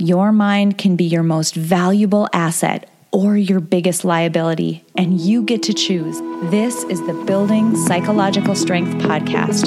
Your mind can be your most valuable asset or your biggest liability, and you get to choose. This is the Building Psychological Strength podcast,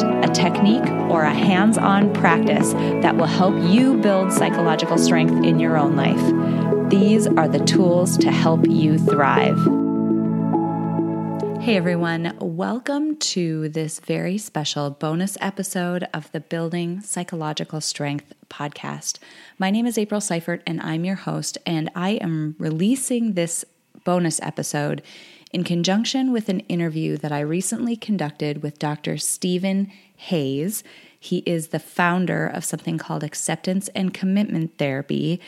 a technique, or a hands on practice that will help you build psychological strength in your own life. These are the tools to help you thrive. Hey everyone, welcome to this very special bonus episode of the Building Psychological Strength podcast. My name is April Seifert and I'm your host, and I am releasing this bonus episode in conjunction with an interview that I recently conducted with Dr. Stephen Hayes. He is the founder of something called Acceptance and Commitment Therapy.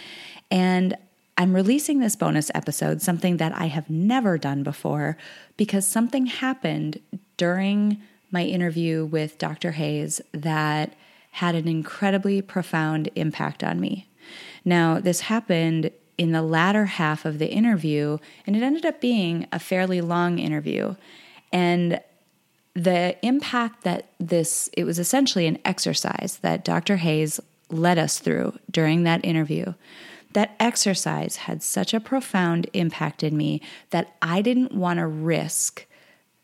And I'm releasing this bonus episode, something that I have never done before, because something happened during my interview with Dr. Hayes that had an incredibly profound impact on me. Now, this happened in the latter half of the interview, and it ended up being a fairly long interview. And the impact that this, it was essentially an exercise that Dr. Hayes led us through during that interview that exercise had such a profound impact in me that I didn't want to risk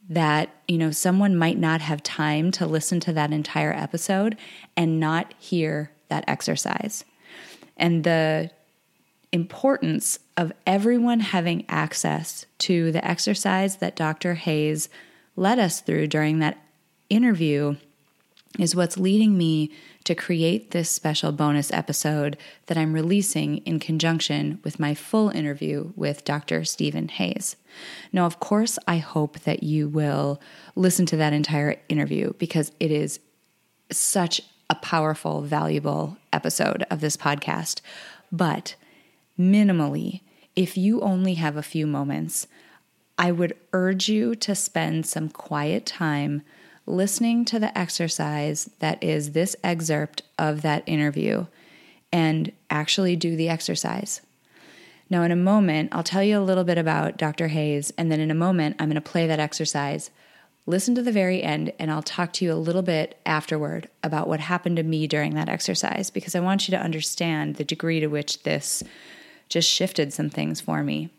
that, you know, someone might not have time to listen to that entire episode and not hear that exercise. And the importance of everyone having access to the exercise that Dr. Hayes led us through during that interview is what's leading me to create this special bonus episode that I'm releasing in conjunction with my full interview with Dr. Stephen Hayes. Now, of course, I hope that you will listen to that entire interview because it is such a powerful, valuable episode of this podcast. But minimally, if you only have a few moments, I would urge you to spend some quiet time listening to the exercise that is this excerpt of that interview and actually do the exercise. Now, in a moment, I'll tell you a little bit about Dr. Hayes, and then in a moment, I'm going to play that exercise. Listen to the very end, and I'll talk to you a little bit afterward about what happened to me during that exercise because I want you to understand the degree to which this just shifted some things for me.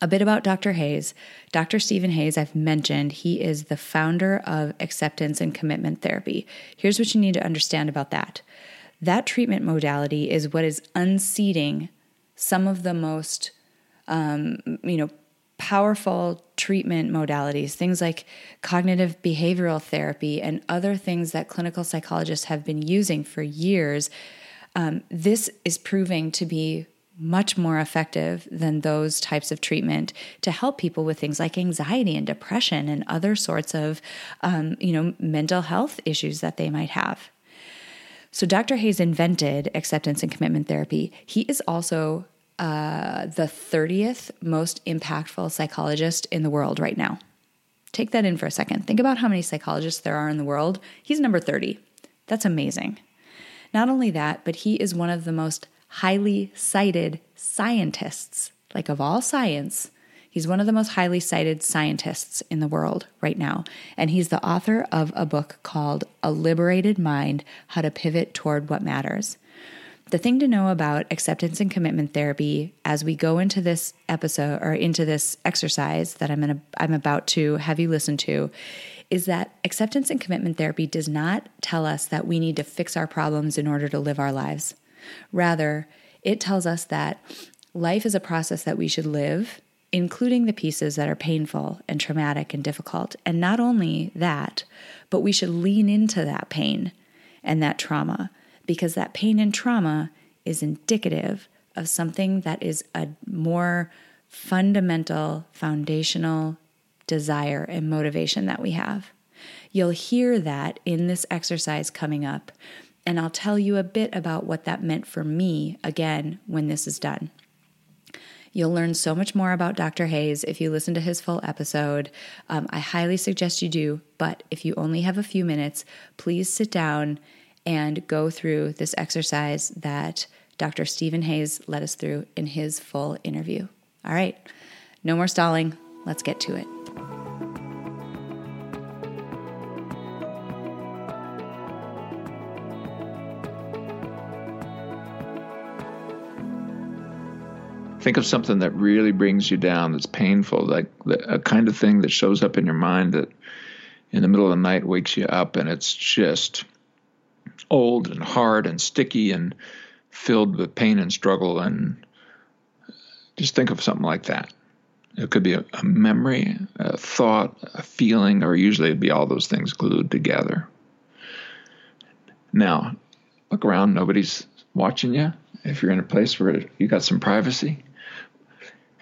A bit about Dr. Hayes. Dr. Stephen Hayes, I've mentioned, he is the founder of acceptance and commitment therapy. Here's what you need to understand about that that treatment modality is what is unseating some of the most, um, you know, powerful treatment modalities, things like cognitive behavioral therapy and other things that clinical psychologists have been using for years. Um, this is proving to be much more effective than those types of treatment to help people with things like anxiety and depression and other sorts of um, you know mental health issues that they might have. So dr hayes invented acceptance and commitment therapy. He is also uh, the 30th most impactful psychologist in the world right now. Take that in for a second. Think about how many psychologists there are in the world. He's number 30 that's amazing. Not only that but he is one of the most highly cited scientists, like of all science. He's one of the most highly cited scientists in the world right now. And he's the author of a book called A Liberated Mind How to Pivot Toward What Matters. The thing to know about acceptance and commitment therapy as we go into this episode or into this exercise that I'm, I'm about to have you listen to is that acceptance and commitment therapy does not tell us that we need to fix our problems in order to live our lives. Rather, it tells us that life is a process that we should live, including the pieces that are painful and traumatic and difficult. And not only that, but we should lean into that pain and that trauma because that pain and trauma is indicative of something that is a more fundamental, foundational desire and motivation that we have. You'll hear that in this exercise coming up And I'll tell you a bit about what that meant for me again when this is done. You'll learn so much more about Dr. Hayes if you listen to his full episode. Um, I highly suggest you do, but if you only have a few minutes, please sit down and go through this exercise that Dr. Stephen Hayes led us through in his full interview. All right, no more stalling. Let's get to it. Think of something that really brings you down, that's painful, like the, a kind of thing that shows up in your mind that in the middle of the night wakes you up and it's just old and hard and sticky and filled with pain and struggle. And just think of something like that. It could be a, a memory, a thought, a feeling, or usually it'd be all those things glued together. Now, look around, nobody's watching you. If you're in a place where you got some privacy,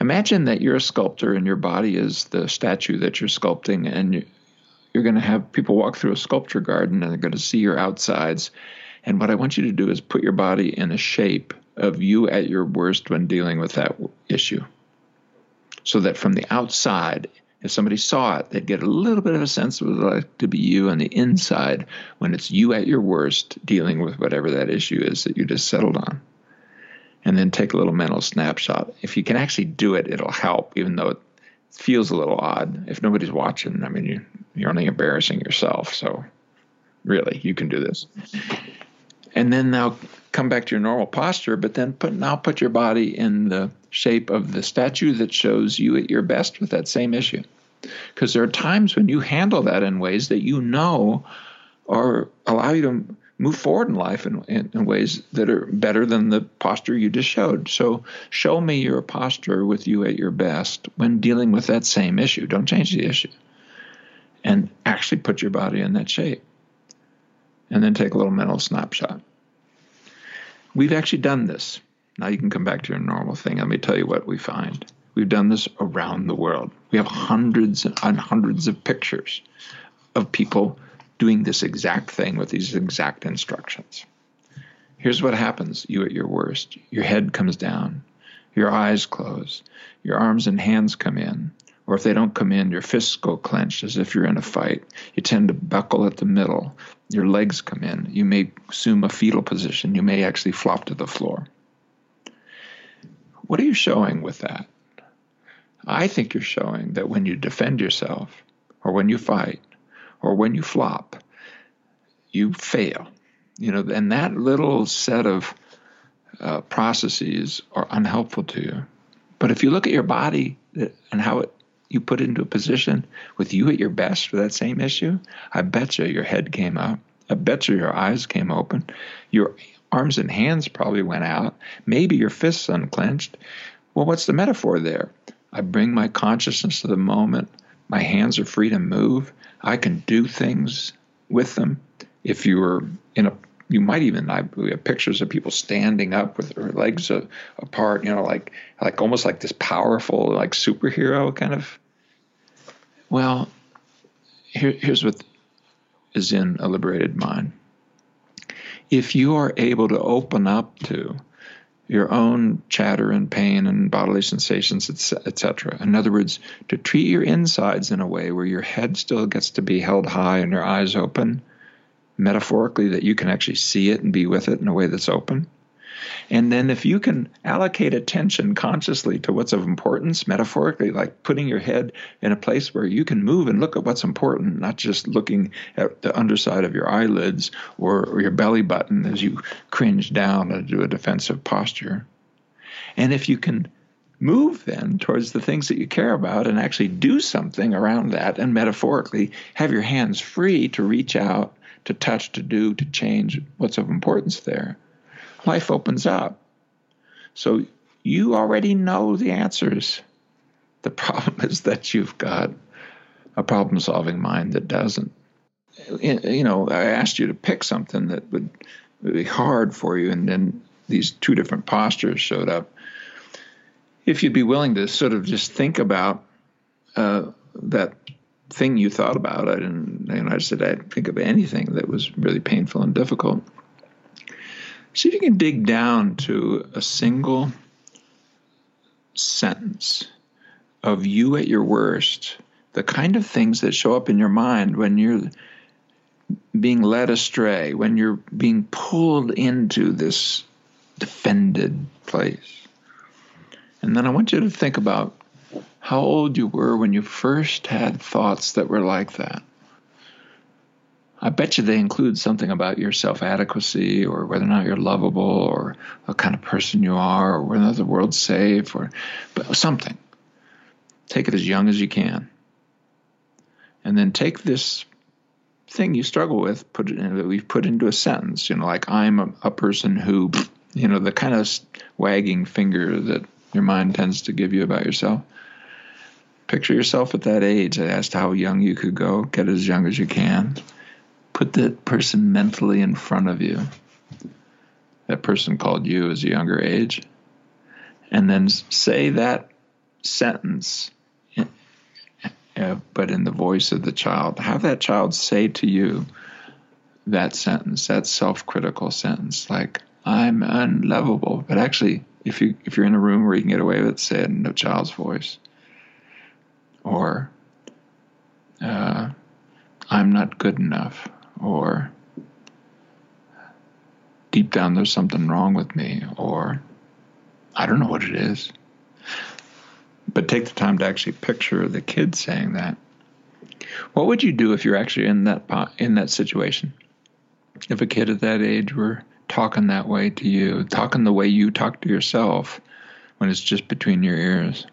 Imagine that you're a sculptor and your body is the statue that you're sculpting, and you're going to have people walk through a sculpture garden and they're going to see your outsides. And what I want you to do is put your body in a shape of you at your worst when dealing with that issue. So that from the outside, if somebody saw it, they'd get a little bit of a sense of what it like to be you on the inside when it's you at your worst dealing with whatever that issue is that you just settled on and then take a little mental snapshot. If you can actually do it, it'll help, even though it feels a little odd. If nobody's watching, I mean, you, you're only embarrassing yourself. So, really, you can do this. And then now come back to your normal posture, but then put now put your body in the shape of the statue that shows you at your best with that same issue. Because there are times when you handle that in ways that you know or allow you to move forward in life in, in, in, ways that are better than the posture you just showed. So, show me your posture with you at your best when dealing with that same issue. Don't change the issue. And actually put your body in that shape. And then take a little mental snapshot. We've actually done this. Now you can come back to your normal thing. Let me tell you what we find. We've done this around the world. We have hundreds and hundreds of pictures of people doing this exact thing with these exact instructions. Here's what happens you at your worst your head comes down, your eyes close, your arms and hands come in. Or if they don't come in, your fists go clenched as if you're in a fight. You tend to buckle at the middle. Your legs come in. You may assume a fetal position. You may actually flop to the floor. What are you showing with that? I think you're showing that when you defend yourself or when you fight, or when you flop, you fail. You know, and that little set of uh, processes are unhelpful to you. But if you look at your body and how it you put it into a position with you at your best for that same issue, I bet you your head came up. I bet you your eyes came open. Your arms and hands probably went out. Maybe your fists unclenched. Well, what's the metaphor there? I bring my consciousness to the moment. My hands are free to move. I can do things with them. If you were in a, you might even I we have pictures of people standing up with their legs a, apart, you know, like like almost like this powerful like superhero kind of. Well, here, here's what is in a liberated mind. If you are able to open up to your own chatter and pain and bodily sensations, etc. In other words, to treat your insides in a way where your head still gets to be held high and your eyes open, metaphorically, that you can actually see it and be with it in a way that's open. And then if you can allocate attention consciously to what's of importance, metaphorically, like putting your head in a place where you can move and look at what's important, not just looking at the underside of your eyelids or, or your belly button as you cringe down into a defensive posture. And if you can move then towards the things that you care about and actually do something around that and metaphorically have your hands free to reach out, to touch, to do, to change what's of importance there life opens up. So you already know the answers. The problem is that you've got a problem solving mind that doesn't. You know, I asked you to pick something that would be hard for you, and then these two different postures showed up. If you'd be willing to sort of just think about uh, that thing you thought about, I didn't, you know, I said I'd think of anything that was really painful and difficult See if you can dig down to a single sentence of you at your worst, the kind of things that show up in your mind when you're being led astray, when you're being pulled into this defended place. And then I want you to think about how old you were when you first had thoughts that were like that. I bet you they include something about your self adequacy or whether or not you're lovable or what kind of person you are or whether the world's safe or but something. Take it as young as you can. And then take this thing you struggle with, put it in, that we've put into a sentence, you know, like I'm a, a person who, you know, the kind of wagging finger that your mind tends to give you about yourself. Picture yourself at that age as to how young you could go. Get as young as you can put that person mentally in front of you. That person called you as a younger age. And then say that sentence, uh, but in the voice of the child. Have that child say to you that sentence, that self critical sentence, like, I'm unlovable. But actually, if you if you're in a room where you can get away with it, say it in a child's voice. Or uh, I'm not good enough or deep down there's something wrong with me, or I don't know what it is. But take the time to actually picture the kid saying that. What would you do if you're actually in that in that situation? If a kid at that age were talking that way to you, talking the way you talk to yourself when it's just between your ears,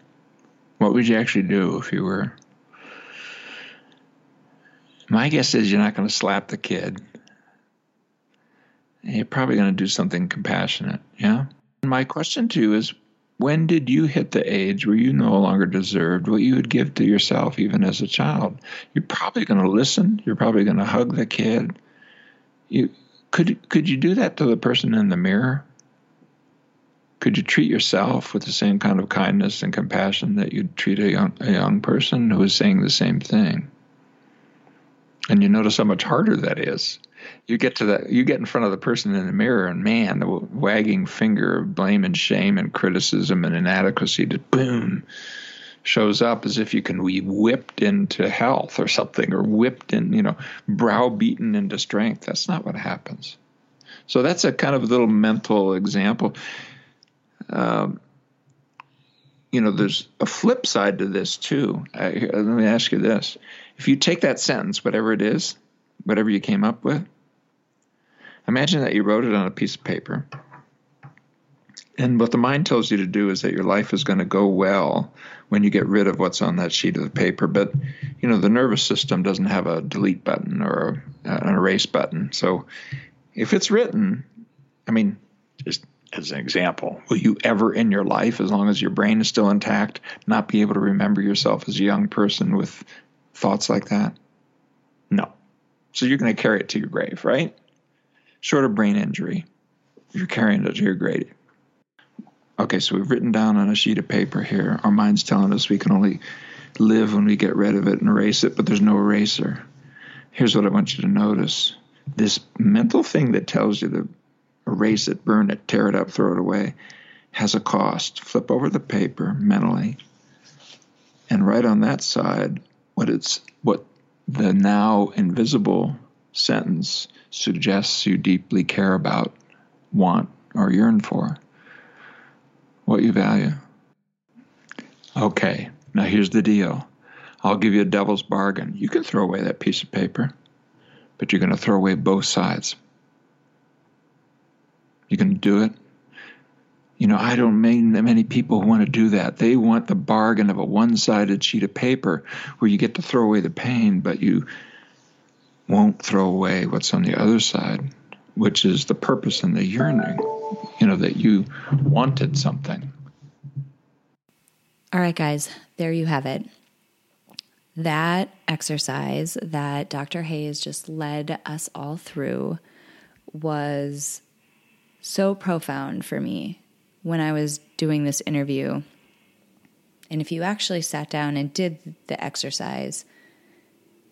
what would you actually do if you were my guess is you're not going to slap the kid. You're probably going to do something compassionate. Yeah. My question to you is when did you hit the age where you no longer deserved what you would give to yourself, even as a child? You're probably going to listen. You're probably going to hug the kid. You could could you do that to the person in the mirror? Could you treat yourself with the same kind of kindness and compassion that you'd treat a young, a young person who is saying the same thing? And you notice how much harder that is. You get to that you get in front of the person in the mirror and man the wagging finger of blame and shame and criticism and inadequacy just boom shows up as if you can be whipped into health or something or whipped in you know browbeaten into strength. That's not what happens. So that's a kind of little mental example. Um, you know there's a flip side to this too. I, let me ask you this if you take that sentence, whatever it is, whatever you came up with, imagine that you wrote it on a piece of paper. And what the mind tells you to do is that your life is going to go well when you get rid of what's on that sheet of paper. But, you know, the nervous system doesn't have a delete button or an erase button. So if it's written, I mean, just as an example, will you ever in your life, as long as your brain is still intact, not be able to remember yourself as a young person with thoughts like that? No. So you're going to carry it to your grave, right? Short of brain injury, you're carrying it to your grave. Okay, so we've written down on a sheet of paper here. Our mind's telling us we can only live when we get rid of it and erase it, but there's no eraser. Here's what I want you to notice this mental thing that tells you to erase it, burn it, tear it up, throw it away has a cost. Flip over the paper mentally, and right on that side what it's what the now invisible sentence suggests you deeply care about, want, or yearn for, what you value. Okay, now here's the deal. I'll give you a devil's bargain. You can throw away that piece of paper, but you're going to throw away both sides. You can do it you know, I don't mean that many people want to do that. They want the bargain of a one sided sheet of paper where you get to throw away the pain, but you won't throw away what's on the other side, which is the purpose and the yearning, you know, that you wanted something. All right, guys, there you have it. That exercise that Dr. Hayes just led us all through was so profound for me when I was doing this interview. And if you actually sat down and did the exercise,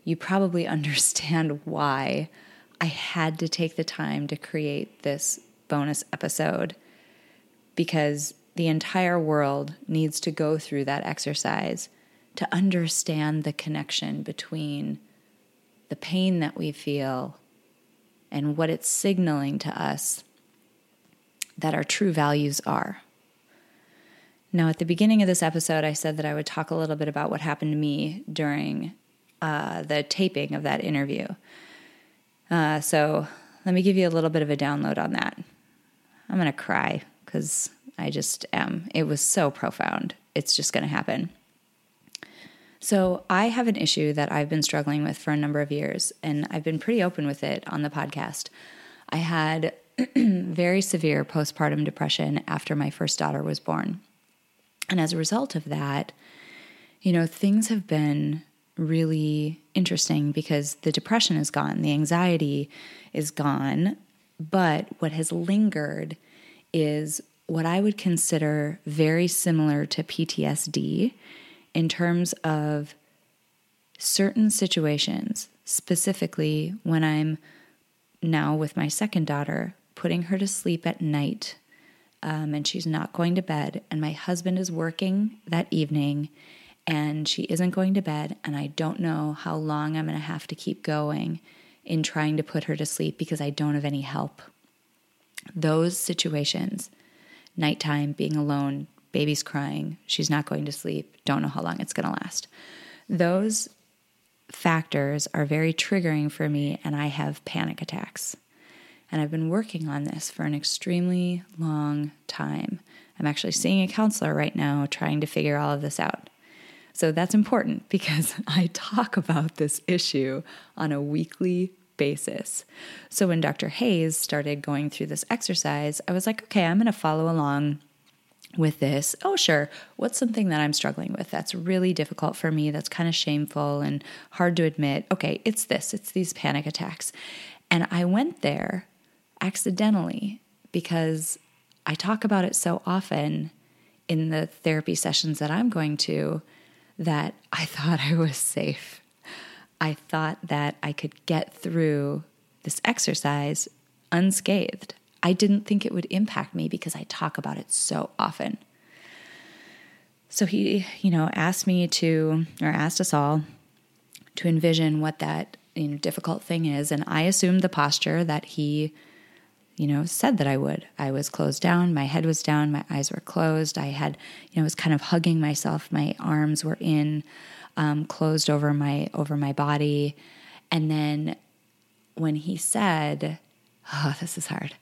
you probably understand why I had to take the time to create this bonus episode because the entire world needs to go through that exercise to understand the connection between the pain that we feel and what it's signaling to us that our true values are. Now, at the beginning of this episode, I said that I would talk a little bit about what happened to me during uh, the taping of that interview. Uh, so, let me give you a little bit of a download on that. I'm going to cry because I just am. It was so profound. It's just going to happen. So, I have an issue that I've been struggling with for a number of years, and I've been pretty open with it on the podcast. I had very severe postpartum depression after my first daughter was born. And as a result of that, you know, things have been really interesting because the depression is gone, the anxiety is gone, but what has lingered is what I would consider very similar to PTSD in terms of certain situations, specifically when I'm now with my second daughter, putting her to sleep at night, um, and she's not going to bed, and my husband is working that evening, and she isn't going to bed, and I don't know how long I'm going to have to keep going in trying to put her to sleep because I don't have any help. Those situations, nighttime, being alone, baby's crying, she's not going to sleep, don't know how long it's going to last. Those factors are very triggering for me, and I have panic attacks. And I've been working on this for an extremely long time. I'm actually seeing a counselor right now trying to figure all of this out. So that's important because I talk about this issue on a weekly basis. So when Dr. Hayes started going through this exercise, I was like, okay, I'm going to follow along with this. Oh, sure. What's something that I'm struggling with that's really difficult for me, that's kind of shameful and hard to admit? Okay, it's this, it's these panic attacks. And I went there accidentally because I talk about it so often in the therapy sessions that I'm going to that I thought I was safe. I thought that I could get through this exercise unscathed. I didn't think it would impact me because I talk about it so often. So he, you know, asked me to, or asked us all to envision what that, you know, difficult thing is. And I assumed the posture that he, you know, said that I would. I was closed down, my head was down, my eyes were closed. I had, you know, was kind of hugging myself. My arms were in, um, closed over my over my body. And then when he said, oh, this is hard.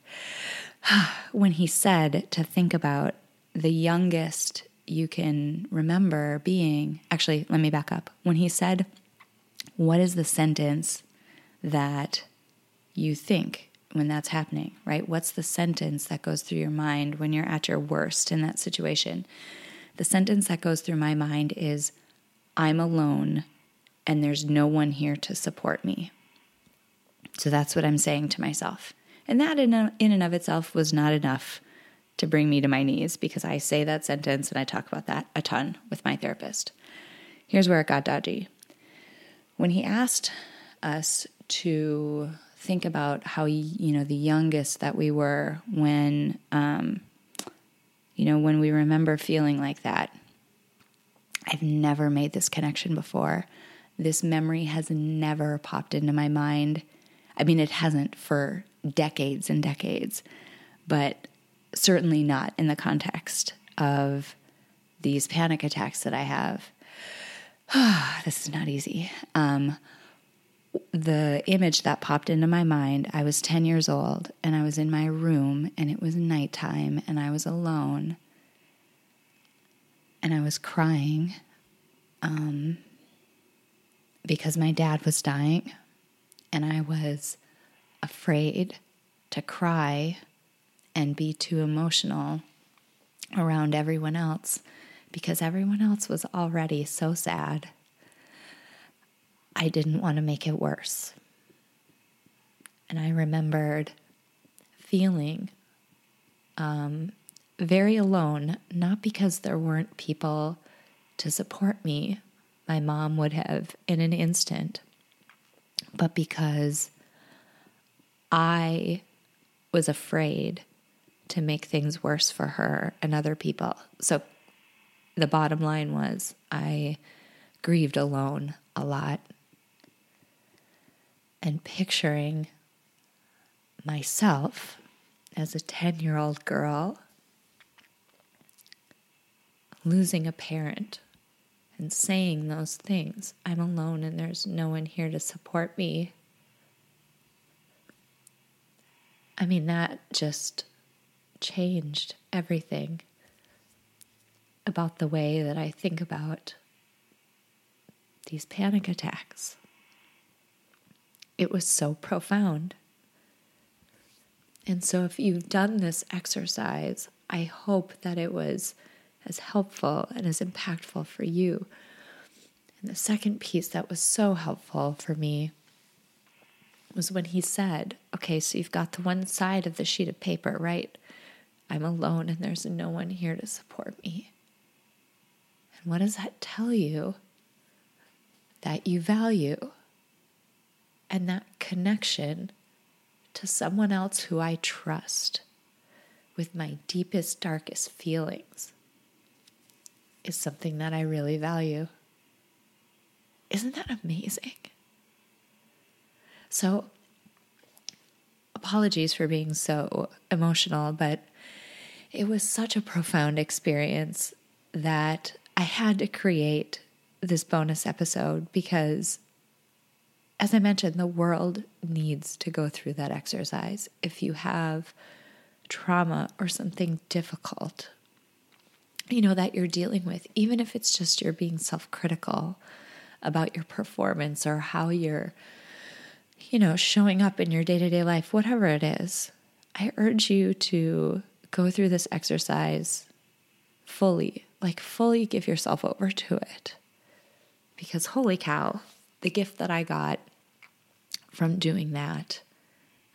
when he said to think about the youngest you can remember being, actually, let me back up. When he said, What is the sentence that you think when that's happening, right? What's the sentence that goes through your mind when you're at your worst in that situation? The sentence that goes through my mind is, I'm alone and there's no one here to support me. So that's what I'm saying to myself. And that in, in and of itself was not enough to bring me to my knees because I say that sentence and I talk about that a ton with my therapist. Here's where it got dodgy. When he asked us to think about how, you know, the youngest that we were when, um, you know, when we remember feeling like that, I've never made this connection before. This memory has never popped into my mind I mean, it hasn't for decades and decades, but certainly not in the context of these panic attacks that I have. this is not easy. Um, the image that popped into my mind I was 10 years old and I was in my room and it was nighttime and I was alone and I was crying um, because my dad was dying and I was afraid to cry and be too emotional around everyone else because everyone else was already so sad. I didn't want to make it worse. And I remembered feeling um, very alone, not because there weren't people to support me. My mom would have in an instant, but because I was afraid to make things worse for her and other people. So the bottom line was I grieved alone a lot. And picturing myself as a 10 year old girl losing a parent and saying those things I'm alone and there's no one here to support me. I mean, that just changed everything about the way that I think about these panic attacks. It was so profound. And so, if you've done this exercise, I hope that it was as helpful and as impactful for you. And the second piece that was so helpful for me was when he said, Okay, so you've got the one side of the sheet of paper, right? I'm alone and there's no one here to support me. And what does that tell you? That you value. And that connection to someone else who I trust with my deepest, darkest feelings is something that I really value. Isn't that amazing? So, apologies for being so emotional, but it was such a profound experience that I had to create this bonus episode because, as I mentioned, the world needs to go through that exercise. If you have trauma or something difficult, you know, that you're dealing with, even if it's just you're being self critical about your performance or how you're you know, showing up in your day to day life, whatever it is, I urge you to go through this exercise fully, like fully give yourself over to it. Because holy cow, the gift that I got from doing that,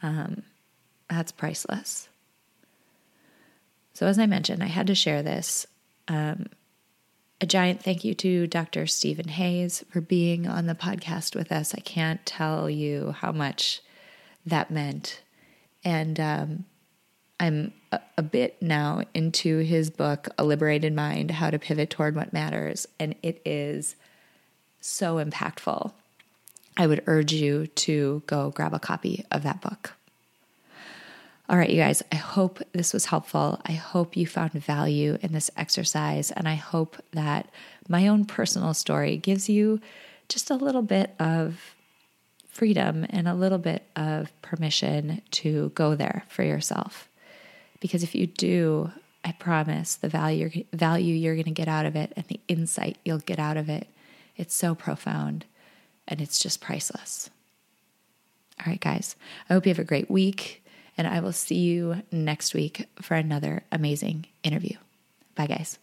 um, that's priceless. So, as I mentioned, I had to share this. Um, a giant thank you to Dr. Stephen Hayes for being on the podcast with us. I can't tell you how much that meant. And um, I'm a, a bit now into his book, A Liberated Mind How to Pivot Toward What Matters. And it is so impactful. I would urge you to go grab a copy of that book. All right, you guys, I hope this was helpful. I hope you found value in this exercise. And I hope that my own personal story gives you just a little bit of freedom and a little bit of permission to go there for yourself. Because if you do, I promise the value value you're going to get out of it and the insight you'll get out of it. It's so profound and it's just priceless. All right, guys. I hope you have a great week and I will see you next week for another amazing interview. Bye, guys.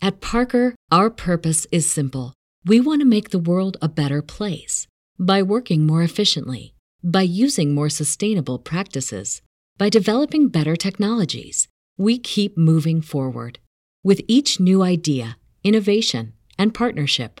At Parker, our purpose is simple. We want to make the world a better place by working more efficiently, by using more sustainable practices, by developing better technologies. We keep moving forward. With each new idea, innovation, and partnership,